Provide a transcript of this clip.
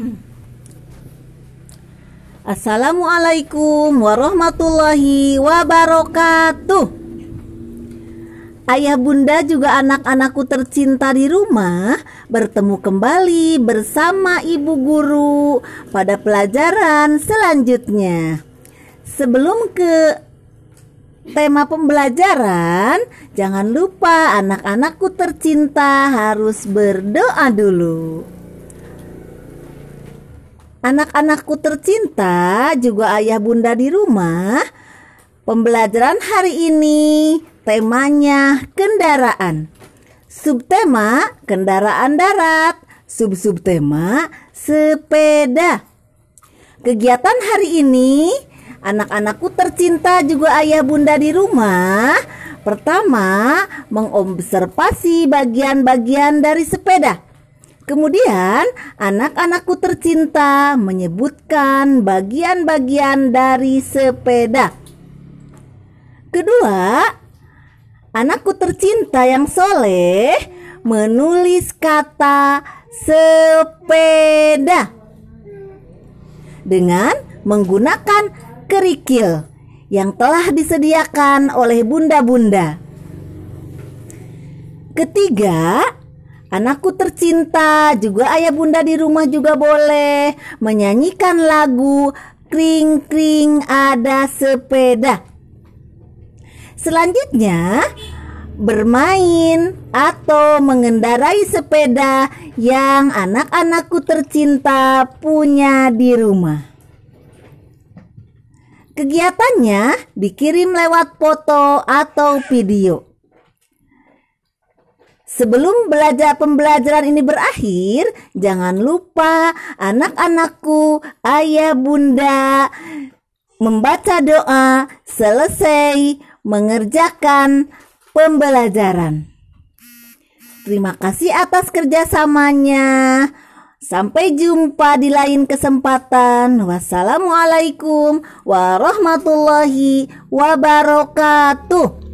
Assalamualaikum warahmatullahi wabarakatuh. Ayah bunda juga anak-anakku tercinta di rumah bertemu kembali bersama ibu guru pada pelajaran selanjutnya. Sebelum ke tema pembelajaran, jangan lupa anak-anakku tercinta harus berdoa dulu. Anak-anakku tercinta, juga ayah bunda di rumah, pembelajaran hari ini temanya kendaraan. Subtema kendaraan darat, sub-subtema sepeda. Kegiatan hari ini anak-anakku tercinta juga ayah bunda di rumah. Pertama, mengobservasi bagian-bagian dari sepeda. Kemudian, anak-anakku tercinta menyebutkan bagian-bagian dari sepeda. Kedua, anakku tercinta yang soleh menulis kata sepeda dengan menggunakan kerikil yang telah disediakan oleh bunda-bunda. Ketiga, anakku tercinta juga ayah bunda di rumah juga boleh menyanyikan lagu kring kring ada sepeda. Selanjutnya, bermain atau mengendarai sepeda yang anak-anakku tercinta punya di rumah. Kegiatannya dikirim lewat foto atau video. Sebelum belajar pembelajaran ini berakhir, jangan lupa anak-anakku, ayah, bunda membaca doa selesai mengerjakan pembelajaran. Terima kasih atas kerjasamanya. Sampai jumpa di lain kesempatan. Wassalamualaikum warahmatullahi wabarakatuh.